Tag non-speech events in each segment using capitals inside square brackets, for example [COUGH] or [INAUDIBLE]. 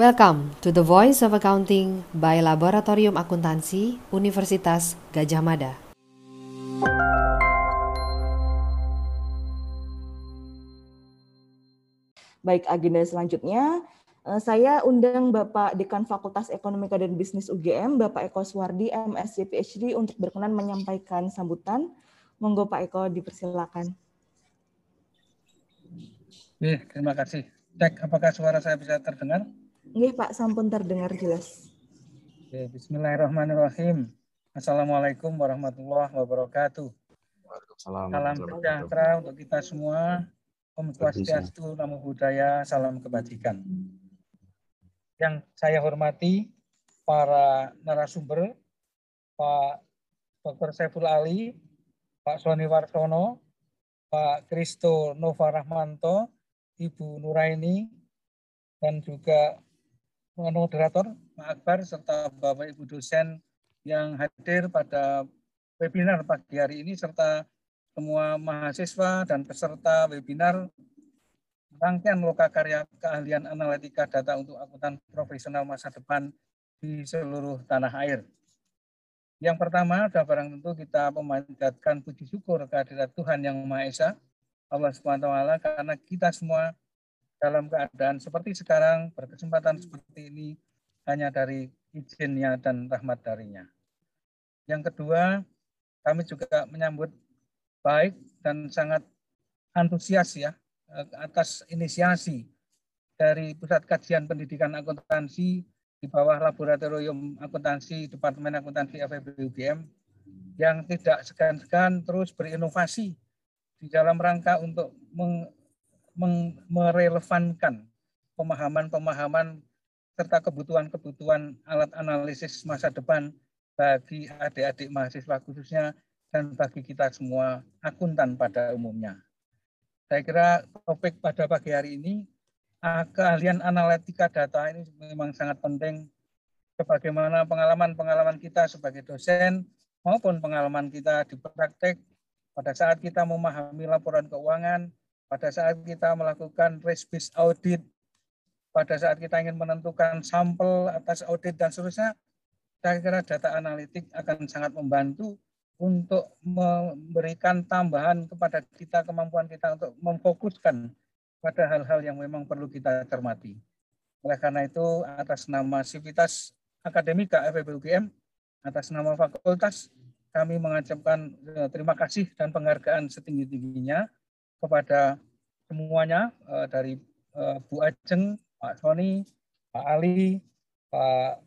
Welcome to the Voice of Accounting by Laboratorium Akuntansi Universitas Gajah Mada. Baik, agenda selanjutnya eh, saya undang Bapak Dekan Fakultas Ekonomika dan Bisnis UGM, Bapak Eko Suwardi, MSc PhD untuk berkenan menyampaikan sambutan. Monggo Pak Eko dipersilakan. Oke, terima kasih. Cek apakah suara saya bisa terdengar? Nggih Pak, sampun terdengar jelas. Oke, Bismillahirrahmanirrahim. Assalamualaikum warahmatullahi wabarakatuh. Salam sejahtera untuk kita semua. Om Swastiastu, Namo Buddhaya, salam kebajikan. Yang saya hormati para narasumber, Pak Dr. Saiful Ali, Pak Sony Warsono, Pak Kristo Nova Rahmanto, Ibu Nuraini, dan juga moderator Pak Akbar serta Bapak Ibu dosen yang hadir pada webinar pagi hari ini serta semua mahasiswa dan peserta webinar rangkaian loka karya keahlian analitika data untuk akuntan profesional masa depan di seluruh tanah air. Yang pertama adalah barang tentu kita memanjatkan puji syukur kehadirat Tuhan Yang Maha Esa, Allah taala karena kita semua dalam keadaan seperti sekarang berkesempatan seperti ini hanya dari izinnya dan rahmat darinya. Yang kedua, kami juga menyambut baik dan sangat antusias ya eh, atas inisiasi dari Pusat Kajian Pendidikan Akuntansi di bawah Laboratorium Akuntansi Departemen Akuntansi FEB UGM yang tidak segan-segan terus berinovasi di dalam rangka untuk merelevankan pemahaman-pemahaman serta kebutuhan-kebutuhan alat analisis masa depan bagi adik-adik mahasiswa khususnya dan bagi kita semua akuntan pada umumnya. Saya kira topik pada pagi hari ini ah, keahlian analitika data ini memang sangat penting sebagaimana pengalaman-pengalaman kita sebagai dosen maupun pengalaman kita di praktek pada saat kita memahami laporan keuangan, pada saat kita melakukan risk-based audit, pada saat kita ingin menentukan sampel atas audit dan seterusnya, saya kira data analitik akan sangat membantu untuk memberikan tambahan kepada kita kemampuan kita untuk memfokuskan pada hal-hal yang memang perlu kita cermati. Oleh karena itu, atas nama Sivitas Akademika FEB UGM, atas nama fakultas, kami mengucapkan eh, terima kasih dan penghargaan setinggi-tingginya kepada semuanya eh, dari eh, Bu Ajeng, Pak Sony, Pak Ali, Pak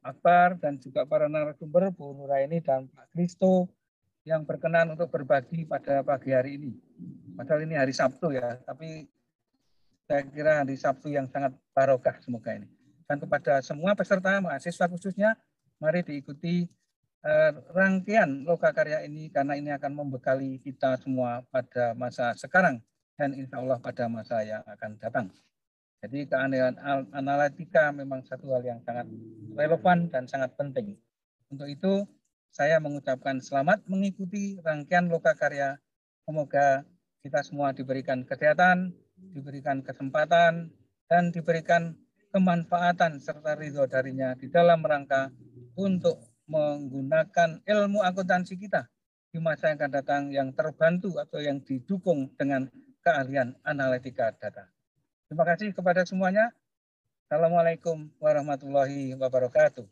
Akbar dan juga para narasumber Bu Nuraini dan Pak Kristo yang berkenan untuk berbagi pada pagi hari ini. Padahal ini hari Sabtu ya, tapi saya kira hari Sabtu yang sangat barokah semoga ini. Dan kepada semua peserta mahasiswa khususnya, mari diikuti eh, rangkaian loka karya ini karena ini akan membekali kita semua pada masa sekarang dan insya Allah pada masa yang akan datang. Jadi keanehan analitika memang satu hal yang sangat relevan dan sangat penting. Untuk itu saya mengucapkan selamat mengikuti rangkaian loka karya. Semoga kita semua diberikan kesehatan, diberikan kesempatan, dan diberikan kemanfaatan serta ridho darinya di dalam rangka untuk menggunakan ilmu akuntansi kita di masa yang akan datang yang terbantu atau yang didukung dengan keahlian analitika data. Terima kasih kepada semuanya. Assalamualaikum warahmatullahi wabarakatuh.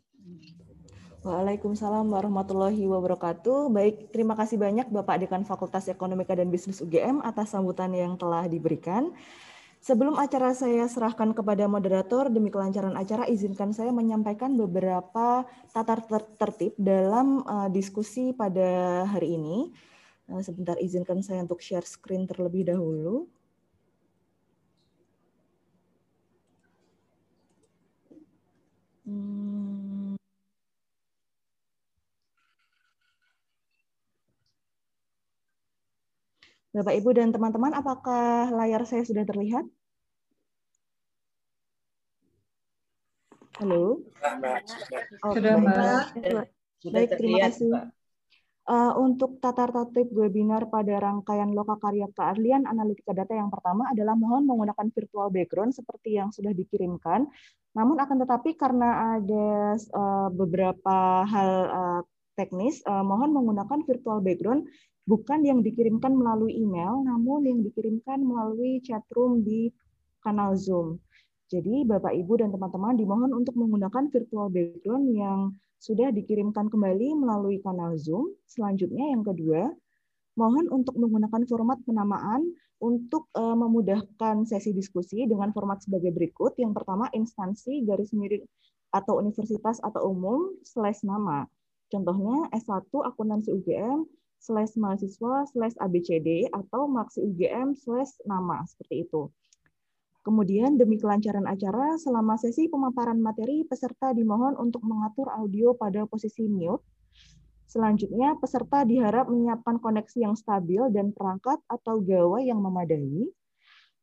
Waalaikumsalam warahmatullahi wabarakatuh. Baik, terima kasih banyak Bapak Dekan Fakultas Ekonomika dan Bisnis UGM atas sambutan yang telah diberikan. Sebelum acara saya serahkan kepada moderator demi kelancaran acara, izinkan saya menyampaikan beberapa tata tertib dalam uh, diskusi pada hari ini. Uh, sebentar, izinkan saya untuk share screen terlebih dahulu. Hmm. Bapak, Ibu, dan teman-teman, apakah layar saya sudah terlihat? Halo? Oh, sudah, Mbak. Baik, terima kasih. Uh, untuk tata tertib webinar pada rangkaian lokakarya keahlian analitika data yang pertama adalah mohon menggunakan virtual background seperti yang sudah dikirimkan. Namun akan tetapi karena ada uh, beberapa hal uh, teknis, uh, mohon menggunakan virtual background bukan yang dikirimkan melalui email, namun yang dikirimkan melalui chat room di kanal Zoom. Jadi Bapak Ibu dan teman-teman dimohon untuk menggunakan virtual background yang sudah dikirimkan kembali melalui kanal Zoom. Selanjutnya yang kedua, mohon untuk menggunakan format penamaan untuk uh, memudahkan sesi diskusi dengan format sebagai berikut. Yang pertama, instansi garis miring atau universitas atau umum slash nama. Contohnya S1 akuntansi UGM slash mahasiswa slash ABCD atau maksi UGM slash nama, seperti itu. Kemudian demi kelancaran acara, selama sesi pemaparan materi, peserta dimohon untuk mengatur audio pada posisi mute. Selanjutnya, peserta diharap menyiapkan koneksi yang stabil dan perangkat atau gawai yang memadai.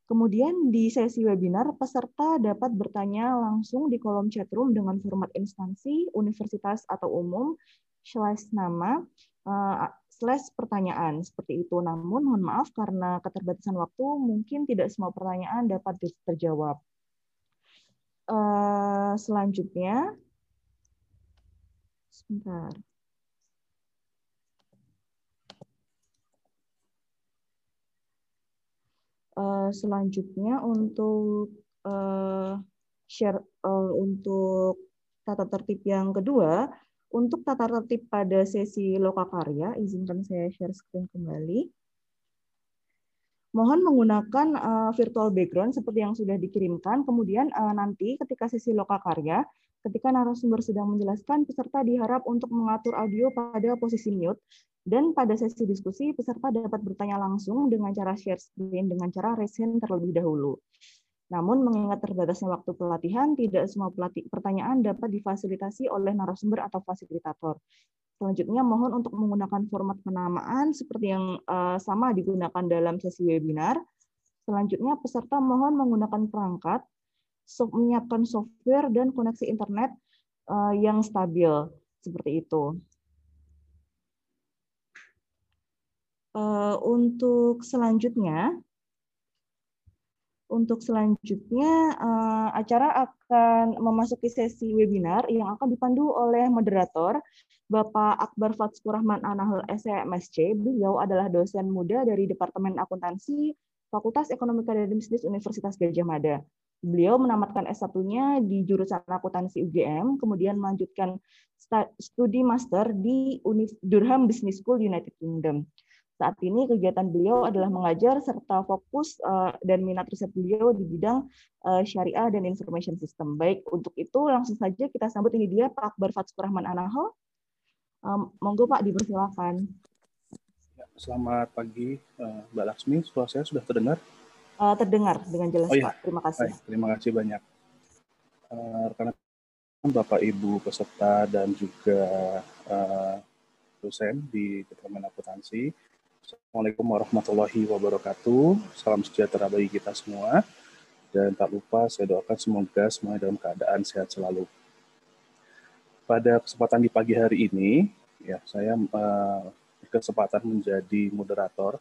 Kemudian di sesi webinar, peserta dapat bertanya langsung di kolom chatroom dengan format instansi, universitas atau umum, slash nama, eh, slash pertanyaan seperti itu. Namun mohon maaf karena keterbatasan waktu mungkin tidak semua pertanyaan dapat terjawab. Uh, selanjutnya, sebentar. Uh, selanjutnya untuk uh, share uh, untuk tata tertib yang kedua, untuk tata tertib pada sesi lokakarya, izinkan saya share screen kembali. Mohon menggunakan uh, virtual background seperti yang sudah dikirimkan. Kemudian uh, nanti ketika sesi lokakarya, ketika narasumber sedang menjelaskan, peserta diharap untuk mengatur audio pada posisi mute. Dan pada sesi diskusi, peserta dapat bertanya langsung dengan cara share screen dengan cara raise hand terlebih dahulu. Namun mengingat terbatasnya waktu pelatihan, tidak semua pelatih, pertanyaan dapat difasilitasi oleh narasumber atau fasilitator. Selanjutnya mohon untuk menggunakan format penamaan seperti yang uh, sama digunakan dalam sesi webinar. Selanjutnya peserta mohon menggunakan perangkat, menyiapkan software dan koneksi internet uh, yang stabil seperti itu. Uh, untuk selanjutnya, untuk selanjutnya, uh, acara akan memasuki sesi webinar yang akan dipandu oleh moderator Bapak Akbar Fatskur Rahman Anahul SMSC. Beliau adalah dosen muda dari Departemen Akuntansi Fakultas Ekonomi dan Bisnis Universitas Gajah Mada. Beliau menamatkan S1-nya di jurusan akuntansi UGM, kemudian melanjutkan studi master di Durham Business School United Kingdom. Saat ini kegiatan beliau adalah mengajar serta fokus uh, dan minat riset beliau di bidang uh, syariah dan information system. Baik, untuk itu langsung saja kita sambut ini dia Pak Akbar Fatskur Rahman Anaho. Um, monggo Pak dipersilakan. Ya, selamat pagi uh, Mbak Laksmi, suara saya sudah terdengar? Uh, terdengar dengan jelas oh, iya. Pak. Terima kasih. Baik, terima kasih banyak. Uh, rekan Bapak Ibu peserta dan juga uh, dosen di Departemen Akuntansi. Assalamualaikum warahmatullahi wabarakatuh. Salam sejahtera bagi kita semua. Dan tak lupa saya doakan semoga semuanya dalam keadaan sehat selalu. Pada kesempatan di pagi hari ini, ya saya uh, kesempatan menjadi moderator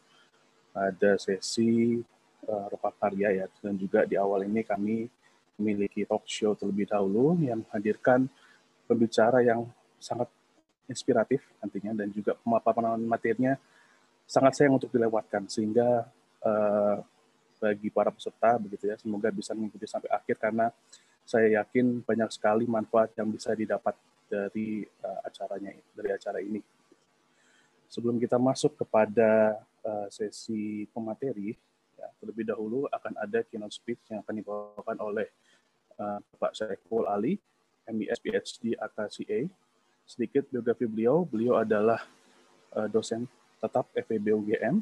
pada sesi uh, karya ya dan juga di awal ini kami memiliki talk show terlebih dahulu yang menghadirkan pembicara yang sangat inspiratif nantinya dan juga pemaparan materinya sangat sayang untuk dilewatkan sehingga uh, bagi para peserta begitu ya semoga bisa mengikuti sampai akhir karena saya yakin banyak sekali manfaat yang bisa didapat dari uh, acaranya dari acara ini. Sebelum kita masuk kepada uh, sesi pemateri, ya, terlebih dahulu akan ada keynote speech yang akan dibawakan oleh uh, Pak Syaiful Ali, MBS PhD AKCA. Sedikit biografi beliau, beliau adalah dosen tetap FEB UGM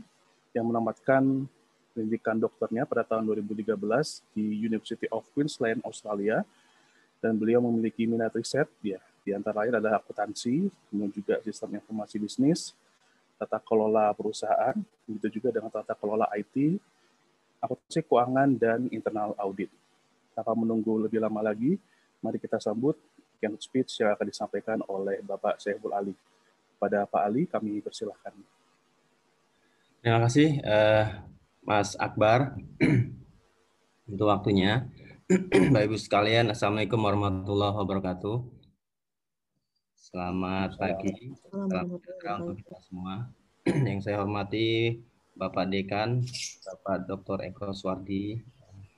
yang menamatkan pendidikan dokternya pada tahun 2013 di University of Queensland, Australia. Dan beliau memiliki minat riset, ya, di antara lain adalah akuntansi, kemudian juga sistem informasi bisnis, tata kelola perusahaan, begitu juga dengan tata kelola IT, akuntansi keuangan, dan internal audit. Tanpa menunggu lebih lama lagi, mari kita sambut keynote speech yang akan disampaikan oleh Bapak Syaiful Ali. kepada Pak Ali, kami persilahkan. Terima kasih uh, Mas Akbar [CLEARS THROAT] untuk waktunya. [CLEARS THROAT] Bapak Ibu sekalian, Assalamualaikum warahmatullahi wabarakatuh. Selamat pagi, selamat untuk kita semua. [CLEARS THROAT] Yang saya hormati Bapak Dekan, Bapak Dr. Eko Swardi,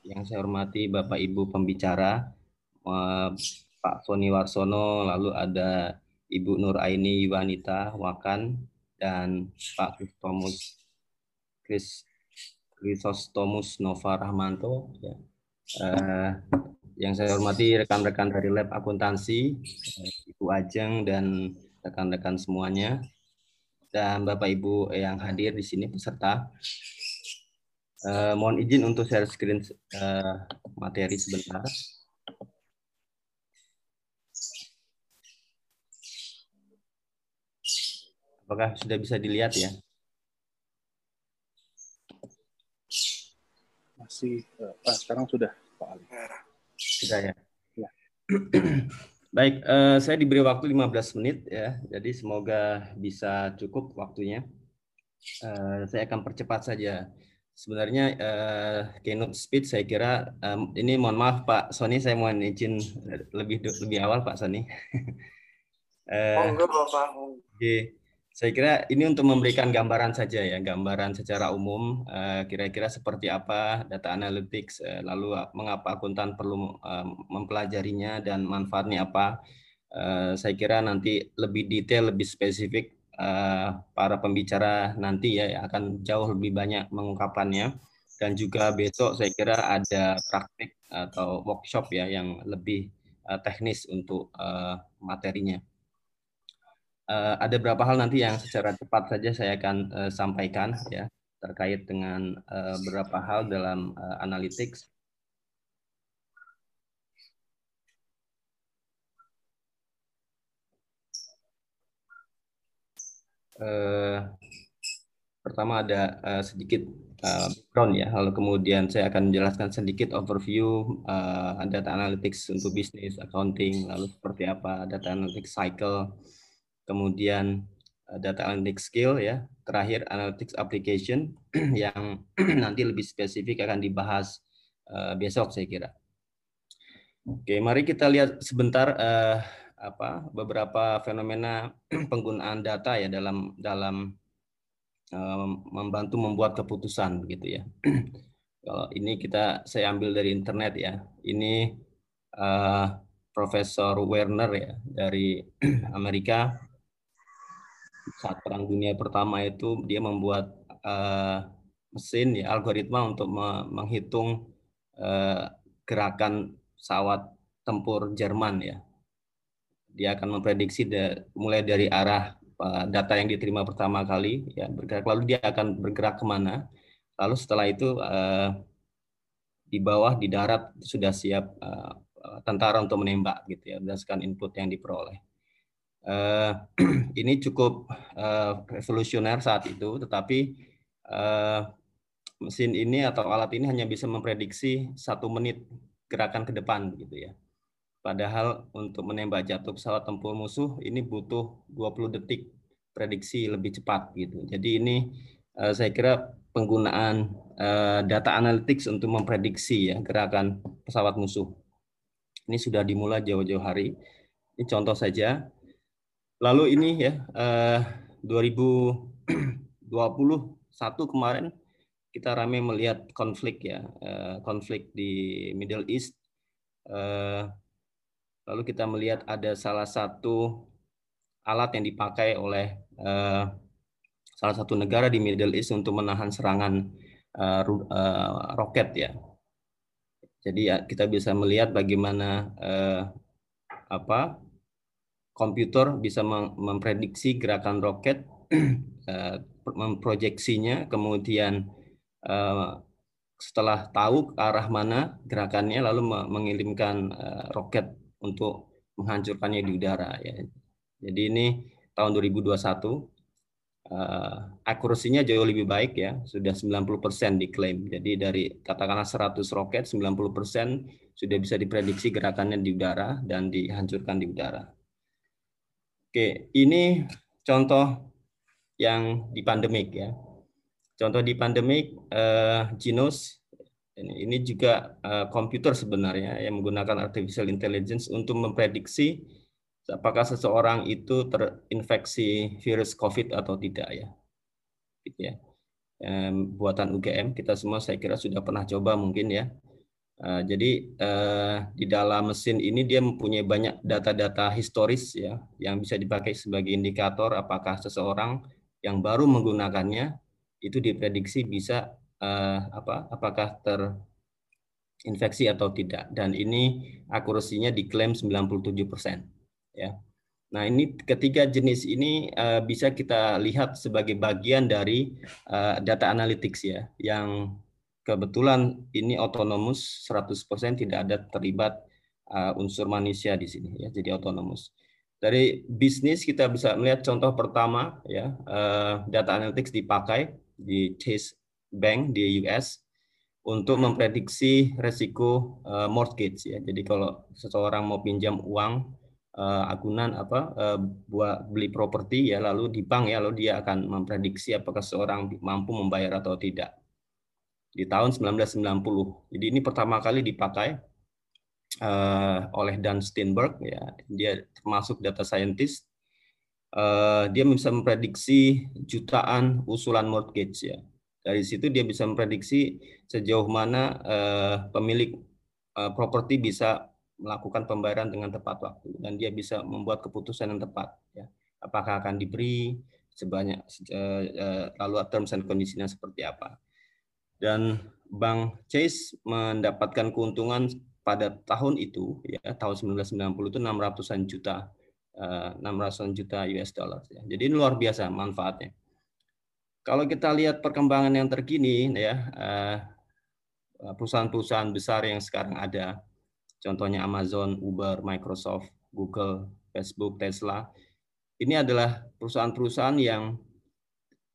yang saya hormati Bapak Ibu pembicara, Pak Soni Warsono, lalu ada Ibu Nur Aini Wanita Wakan, dan Pak Kristomus Chris Krisostomus Nova Rahmanto. Ya. Uh, yang saya hormati rekan-rekan dari lab akuntansi, Ibu Ajeng dan rekan-rekan semuanya, dan Bapak Ibu yang hadir di sini peserta. Uh, mohon izin untuk share screen uh, materi sebentar. Apakah sudah bisa dilihat ya? Masih, uh, sekarang sudah Pak Ali. Sudah ya. ya. [CLEARS THROAT] Baik, uh, saya diberi waktu 15 menit ya, jadi semoga bisa cukup waktunya. Uh, saya akan percepat saja. Sebenarnya uh, keynote speech saya kira um, ini mohon maaf Pak Sony saya mohon izin lebih lebih awal Pak Sony. uh, [LAUGHS] oh, Bapak. Okay. Saya kira ini untuk memberikan gambaran saja ya, gambaran secara umum eh, kira-kira seperti apa data analytics, eh, lalu mengapa akuntan perlu eh, mempelajarinya dan manfaatnya apa. Saya kira nanti lebih detail, lebih spesifik para pembicara nanti ya akan jauh lebih banyak mengungkapkannya dan juga besok saya kira ada praktik atau workshop ya yang lebih teknis untuk materinya uh, ada beberapa hal nanti yang secara cepat saja saya akan uh, sampaikan ya terkait dengan uh, beberapa hal dalam uh, analytics. Uh, pertama ada uh, sedikit uh, ya, lalu kemudian saya akan menjelaskan sedikit overview uh, data analytics untuk bisnis, accounting, lalu seperti apa data analytics cycle, kemudian eh, data analytics skill ya, terakhir analytics application [CLEARS THROAT] yang [CLEARS THROAT] nanti lebih spesifik akan dibahas uh, besok saya kira. Oke, mari kita lihat sebentar uh, apa beberapa fenomena [CLEARS THROAT] penggunaan data ya dalam dalam uh, membantu membuat keputusan begitu ya. Kalau ini kita saya ambil dari internet ya. Ini uh, Profesor Werner ya dari Amerika saat Perang Dunia Pertama itu dia membuat uh, mesin ya algoritma untuk me menghitung uh, gerakan pesawat tempur Jerman ya. Dia akan memprediksi de, mulai dari arah uh, data yang diterima pertama kali ya bergerak lalu dia akan bergerak ke mana. Lalu setelah itu uh, di bawah di darat sudah siap uh, tentara untuk menembak gitu ya berdasarkan input yang diperoleh. Uh, [CLEARS THROAT] ini cukup uh, revolusioner saat itu, tetapi uh, mesin ini atau alat ini hanya bisa memprediksi satu menit gerakan ke depan, gitu ya. Padahal untuk menembak jatuh pesawat tempur musuh ini butuh 20 detik prediksi lebih cepat, gitu. Jadi ini uh, saya kira penggunaan uh, data analytics untuk memprediksi ya gerakan pesawat musuh. Ini sudah dimulai jauh-jauh hari. Ini contoh saja Lalu ini ya eh, 2021 kemarin kita ramai melihat konflik ya eh, konflik di Middle East. Eh, lalu kita melihat ada salah satu alat yang dipakai oleh eh, salah satu negara di Middle East untuk menahan serangan eh, eh, roket ya. Jadi ya, kita bisa melihat bagaimana eh, apa komputer bisa memprediksi gerakan roket, [CLEARS THROAT] eh, memproyeksinya, kemudian eh, setelah tahu ke arah mana gerakannya, lalu mengirimkan eh, roket untuk menghancurkannya di udara. Ya. Jadi ini tahun 2021 uh, akurasinya jauh lebih baik ya, sudah 90% diklaim. Jadi dari katakanlah 100 roket, 90% sudah bisa diprediksi gerakannya di udara dan dihancurkan di udara. Oke, ini contoh yang di pandemik ya. Contoh di pandemik uh, Genos ini juga uh, komputer sebenarnya yang menggunakan artificial intelligence untuk memprediksi apakah seseorang itu terinfeksi virus COVID atau tidak ya. Gitu ya. Um, buatan UGM kita semua saya kira sudah pernah coba mungkin ya. Uh, jadi uh, di dalam mesin ini dia mempunyai banyak data-data historis ya yang bisa dipakai sebagai indikator apakah seseorang yang baru menggunakannya itu diprediksi bisa uh, apa apakah terinfeksi atau tidak dan ini akurasinya diklaim 97% ya. Nah, ini ketiga jenis ini uh, bisa kita lihat sebagai bagian dari uh, data analytics ya yang kebetulan ini otonomus 100% tidak ada terlibat uh, unsur manusia di sini ya jadi otonomus. Dari bisnis kita bisa melihat contoh pertama ya uh, data analytics dipakai di Chase Bank di US untuk memprediksi resiko uh, mortgage ya. Jadi kalau seseorang mau pinjam uang uh, agunan apa uh, buat beli properti ya lalu di bank ya lalu dia akan memprediksi apakah seseorang mampu membayar atau tidak. Di tahun 1990. Jadi ini pertama kali dipakai uh, oleh Dan Steinberg ya. Dia termasuk data scientist. Uh, dia bisa memprediksi jutaan usulan mortgage ya. Dari situ dia bisa memprediksi sejauh mana uh, pemilik uh, properti bisa melakukan pembayaran dengan tepat waktu dan dia bisa membuat keputusan yang tepat ya. Apakah akan diberi sebanyak uh, lalu terms and conditionnya seperti apa dan Bank Chase mendapatkan keuntungan pada tahun itu ya tahun 1990 itu 600-an juta uh, eh, 600-an juta US dollar ya. Jadi ini luar biasa manfaatnya. Kalau kita lihat perkembangan yang terkini ya uh, perusahaan-perusahaan besar yang sekarang ada contohnya Amazon, Uber, Microsoft, Google, Facebook, Tesla. Ini adalah perusahaan-perusahaan yang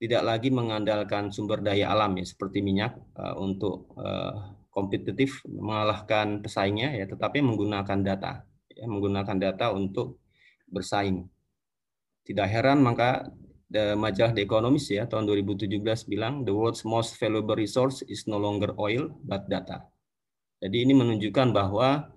tidak lagi mengandalkan sumber daya alam ya seperti minyak uh, untuk uh, kompetitif mengalahkan pesaingnya ya tetapi menggunakan data ya menggunakan data untuk bersaing. Tidak heran maka the majalah The Economist ya tahun 2017 bilang the world's most valuable resource is no longer oil but data. Jadi ini menunjukkan bahwa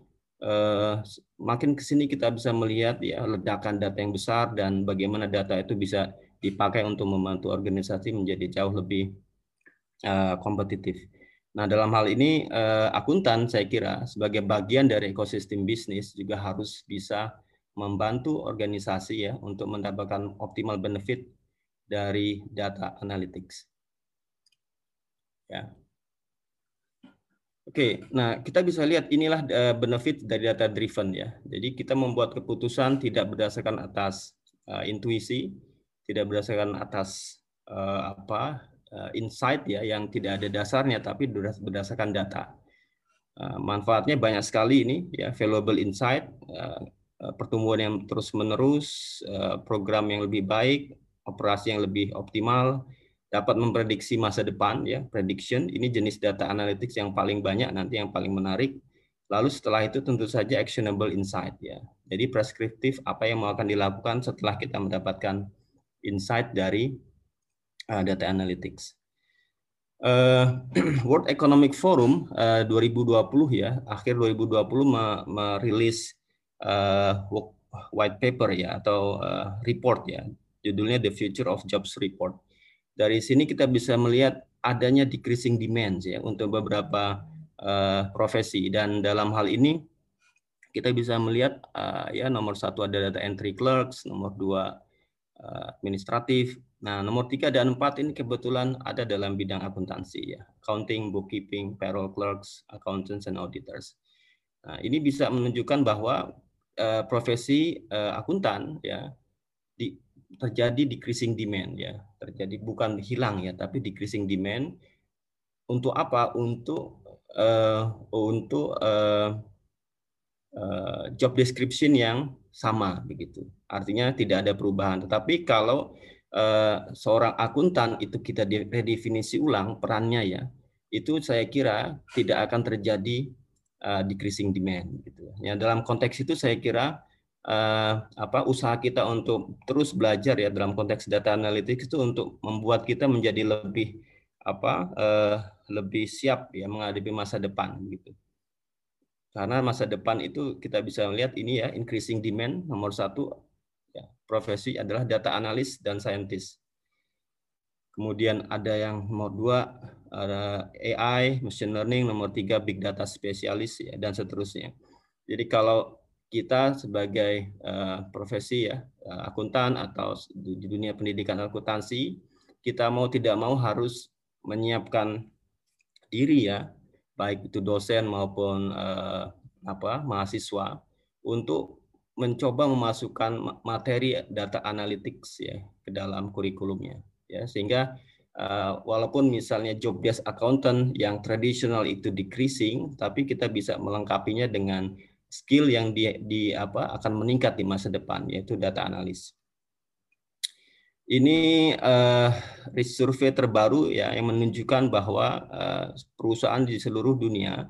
eh, makin ke sini kita bisa melihat ya ledakan data yang besar dan bagaimana data itu bisa dipakai untuk membantu organisasi menjadi jauh lebih uh, kompetitif. Nah, dalam hal ini eh, akuntan saya kira sebagai bagian dari ekosistem bisnis juga harus bisa membantu organisasi ya untuk mendapatkan optimal benefit dari data analytics. Ya. Oke, nah kita bisa lihat inilah eh, benefit dari data driven ya. Jadi kita membuat keputusan tidak berdasarkan atas uh, intuisi, tidak berdasarkan atas uh, apa uh, insight ya yang tidak ada dasarnya tapi berdasarkan data. Uh, manfaatnya banyak sekali ini ya valuable insight, uh, pertumbuhan yang terus menerus, uh, program yang lebih baik, operasi yang lebih optimal, dapat memprediksi masa depan ya prediction ini jenis data analytics yang paling banyak nanti yang paling menarik. Lalu setelah itu tentu saja actionable insight ya. Jadi preskriptif apa yang mau akan dilakukan setelah kita mendapatkan insight dari uh, data analytics. Uh, [CLEARS THROAT] World Economic Forum uh, 2020 ya, akhir 2020 merilis uh, white paper ya atau uh, report ya, judulnya The Future of Jobs Report. Dari sini kita bisa melihat adanya decreasing demand ya untuk beberapa uh, profesi dan dalam hal ini kita bisa melihat uh, ya nomor satu ada data entry clerks, nomor dua administratif, Nah, nomor tiga dan empat ini kebetulan ada dalam bidang akuntansi ya, accounting, bookkeeping, payroll clerks, accountants, and auditors. Nah, ini bisa menunjukkan bahwa uh, profesi uh, akuntan ya di, terjadi decreasing demand ya, terjadi bukan hilang ya, tapi decreasing demand. Untuk apa? Untuk uh, untuk uh, uh, job description yang sama begitu. Artinya tidak ada perubahan. Tetapi kalau Eh, seorang akuntan itu kita redefinisi ulang perannya ya, itu saya kira tidak akan terjadi uh, decreasing demand gitu. Ya dalam konteks itu saya kira uh, apa usaha kita untuk terus belajar ya dalam konteks data analytics itu untuk membuat kita menjadi lebih apa uh, lebih siap ya menghadapi masa depan gitu. Karena masa depan itu kita bisa melihat ini ya increasing demand nomor satu ya, profesi adalah data analis dan scientist. Kemudian ada yang nomor dua ada AI, machine learning, nomor tiga big data spesialis ya dan seterusnya. Jadi kalau kita sebagai uh, profesi ya uh, akuntan atau di dunia pendidikan akuntansi kita mau tidak mau harus menyiapkan diri ya baik itu dosen maupun uh, apa mahasiswa untuk mencoba memasukkan materi data analytics ya ke dalam kurikulumnya ya sehingga uh, walaupun misalnya job desk accountant yang tradisional itu decreasing tapi kita bisa melengkapinya dengan skill yang di, di apa akan meningkat di masa depan yaitu data analis. Ini uh, survei terbaru ya yang menunjukkan bahwa uh, perusahaan di seluruh dunia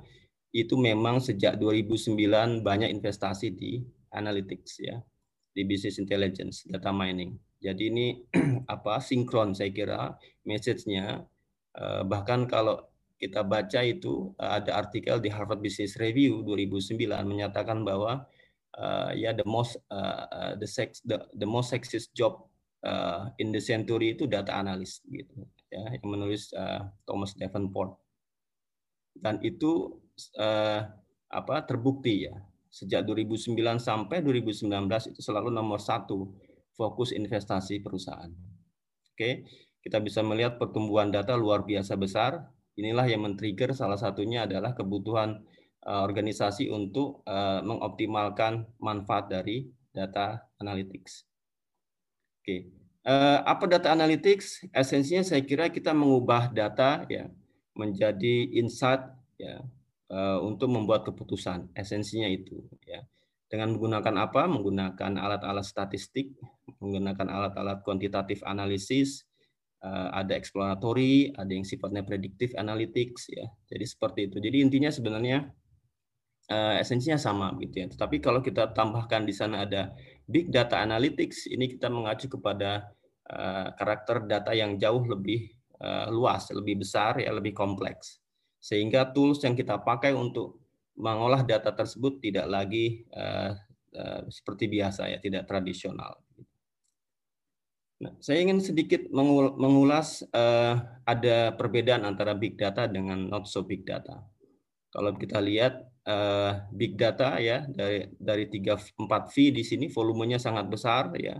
itu memang sejak 2009 banyak investasi di analytics ya, di business intelligence, data mining. Jadi ini [CLEARS THROAT] apa sinkron saya kira message-nya uh, bahkan kalau kita baca itu eh, ada artikel di Harvard Business Review 2009 menyatakan bahwa uh, ya the most uh, the sex the, the most sexist job uh, in the century itu data analyst gitu ya yang menulis uh, Thomas Davenport dan itu uh, apa terbukti ya sejak 2009 sampai 2019 itu selalu nomor satu fokus investasi perusahaan. Oke, kita bisa melihat pertumbuhan data luar biasa besar inilah yang men-trigger salah satunya adalah kebutuhan uh, organisasi untuk uh, mengoptimalkan manfaat dari data analytics. Oke, uh, apa data analytics? Esensinya saya kira kita mengubah data ya menjadi insight ya uh, untuk membuat keputusan. Esensinya itu ya. Dengan menggunakan apa? Menggunakan alat-alat statistik, menggunakan alat-alat kuantitatif analisis, uh, ada exploratory, ada yang sifatnya predictive analytics ya. Jadi seperti itu. Jadi intinya sebenarnya uh, esensinya sama gitu ya. Tetapi kalau kita tambahkan di sana ada big data analytics, ini kita mengacu kepada uh, karakter data yang jauh lebih uh, luas, lebih besar ya, lebih kompleks. Sehingga tools yang kita pakai untuk mengolah data tersebut tidak lagi uh, uh, seperti biasa ya, tidak tradisional. Nah, saya ingin sedikit mengulas uh, ada perbedaan antara big data dengan not so big data. Kalau kita lihat uh, big data ya dari dari 3 4 V di sini volumenya sangat besar ya.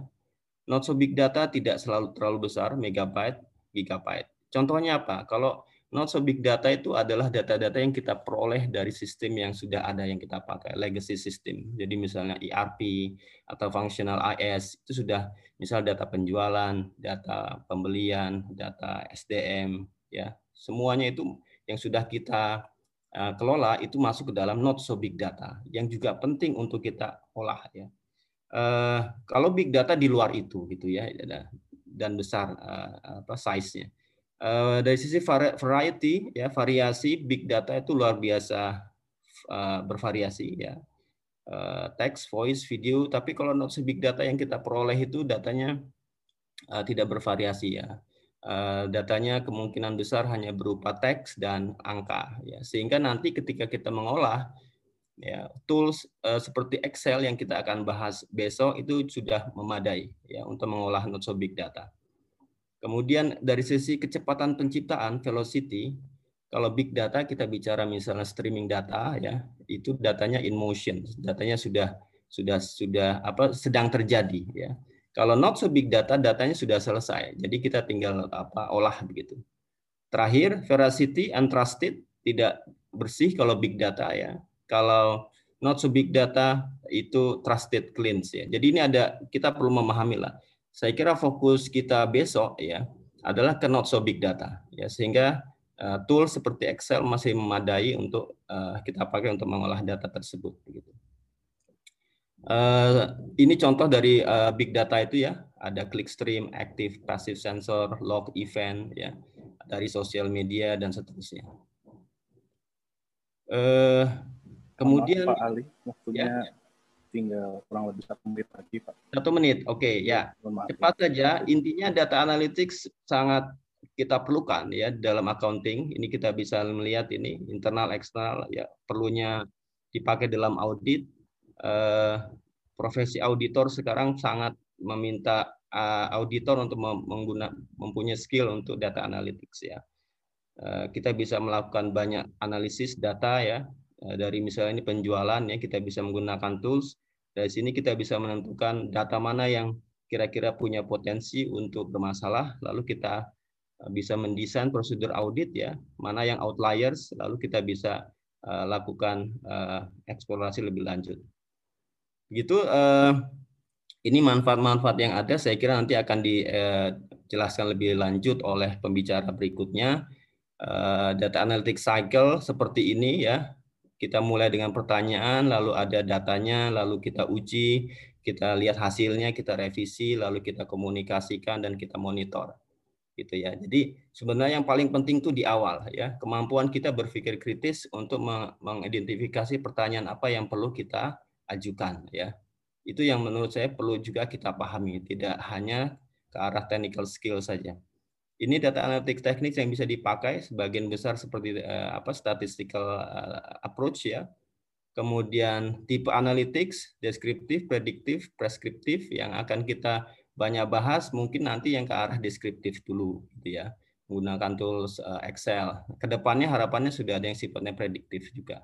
Not so big data tidak selalu terlalu besar megabyte, gigabyte. Contohnya apa? Kalau Not so big data itu adalah data-data yang kita peroleh dari sistem yang sudah ada yang kita pakai, legacy system. Jadi misalnya ERP atau functional IS itu sudah misal data penjualan, data pembelian, data SDM, ya semuanya itu yang sudah kita kelola itu masuk ke dalam not so big data yang juga penting untuk kita olah ya. Uh, kalau big data di luar itu gitu ya dan besar uh, apa size-nya. Eh, dari sisi variety ya variasi big data itu luar biasa uh, bervariasi ya. Uh, text voice video tapi kalau not big data yang kita peroleh itu datanya uh, tidak bervariasi ya. uh, datanya kemungkinan besar hanya berupa teks dan angka ya sehingga nanti ketika kita mengolah ya tools uh, seperti Excel yang kita akan bahas besok itu sudah memadai ya untuk mengolah not so big data. Kemudian dari sisi kecepatan penciptaan velocity, kalau big data kita bicara misalnya streaming data ya, itu datanya in motion, datanya sudah sudah sudah apa sedang terjadi ya. Kalau not so big data, datanya sudah selesai. Jadi kita tinggal apa olah begitu. Terakhir, veracity and trusted tidak bersih kalau big data ya. Kalau not so big data itu trusted cleans ya. Jadi ini ada kita perlu memahami lah saya kira fokus kita besok ya adalah ke not so big data ya sehingga uh, tool seperti Excel masih memadai untuk uh, kita pakai untuk mengolah data tersebut. Uh, ini contoh dari uh, big data itu ya ada clickstream, active, passive sensor, log event ya dari sosial media dan seterusnya. Uh, kemudian Pak Ali waktunya ya, tinggal kurang lebih satu menit lagi, Pak. Satu menit, oke okay, ya. Cepat saja. Intinya data analytics sangat kita perlukan ya dalam accounting. Ini kita bisa melihat ini internal, eksternal, ya perlunya dipakai dalam audit. Eh, profesi auditor sekarang sangat meminta uh, auditor untuk mengguna mempunyai skill untuk data analytics ya. Uh, kita bisa melakukan banyak analisis data ya uh, dari misalnya ini penjualan ya kita bisa menggunakan tools dari sini kita bisa menentukan data mana yang kira-kira punya potensi untuk bermasalah lalu kita bisa mendesain prosedur audit ya mana yang outliers lalu kita bisa uh, lakukan uh, eksplorasi lebih lanjut. Begitu uh, ini manfaat-manfaat yang ada saya kira nanti akan dijelaskan lebih lanjut oleh pembicara berikutnya. Eh, data analytics cycle seperti ini ya. Kita mulai dengan pertanyaan, lalu ada datanya, lalu kita uji, kita lihat hasilnya, kita revisi, lalu kita komunikasikan dan kita monitor. Gitu ya. Jadi sebenarnya yang paling penting itu di awal ya, kemampuan kita berpikir kritis untuk mengidentifikasi pertanyaan apa yang perlu kita ajukan ya itu yang menurut saya perlu juga kita pahami, tidak hanya ke arah technical skill saja. Ini data analytics teknik yang bisa dipakai sebagian besar seperti uh, apa statistical uh, approach ya. Kemudian tipe analytics, deskriptif, prediktif, preskriptif yang akan kita banyak bahas mungkin nanti yang ke arah deskriptif dulu gitu ya. Menggunakan tools uh, Excel. Ke depannya harapannya sudah ada yang sifatnya prediktif juga.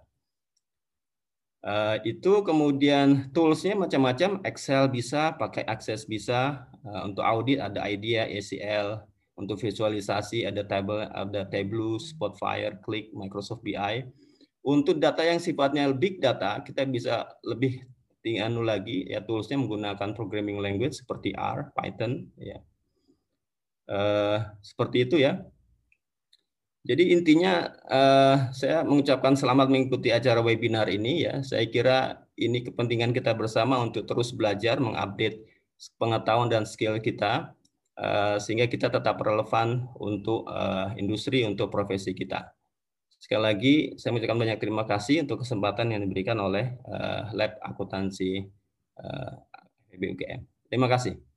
Uh, itu kemudian toolsnya macam-macam, Excel bisa, pakai Access bisa, uh, untuk audit ada IDEA, ACL, untuk visualisasi ada table, ada Tableau, Spotfire, Click, Microsoft BI. Untuk data yang sifatnya big data, kita bisa lebih tinggi anu lagi, ya toolsnya menggunakan programming language seperti R, Python, ya. Uh, seperti itu ya. Jadi intinya uh, saya mengucapkan selamat mengikuti acara webinar ini ya. Saya kira ini kepentingan kita bersama untuk terus belajar, mengupdate pengetahuan dan skill kita uh, sehingga kita tetap relevan untuk uh, industri, untuk profesi kita. Sekali lagi saya mengucapkan banyak terima kasih untuk kesempatan yang diberikan oleh uh, Lab Akuntansi uh, BUGM. Terima kasih.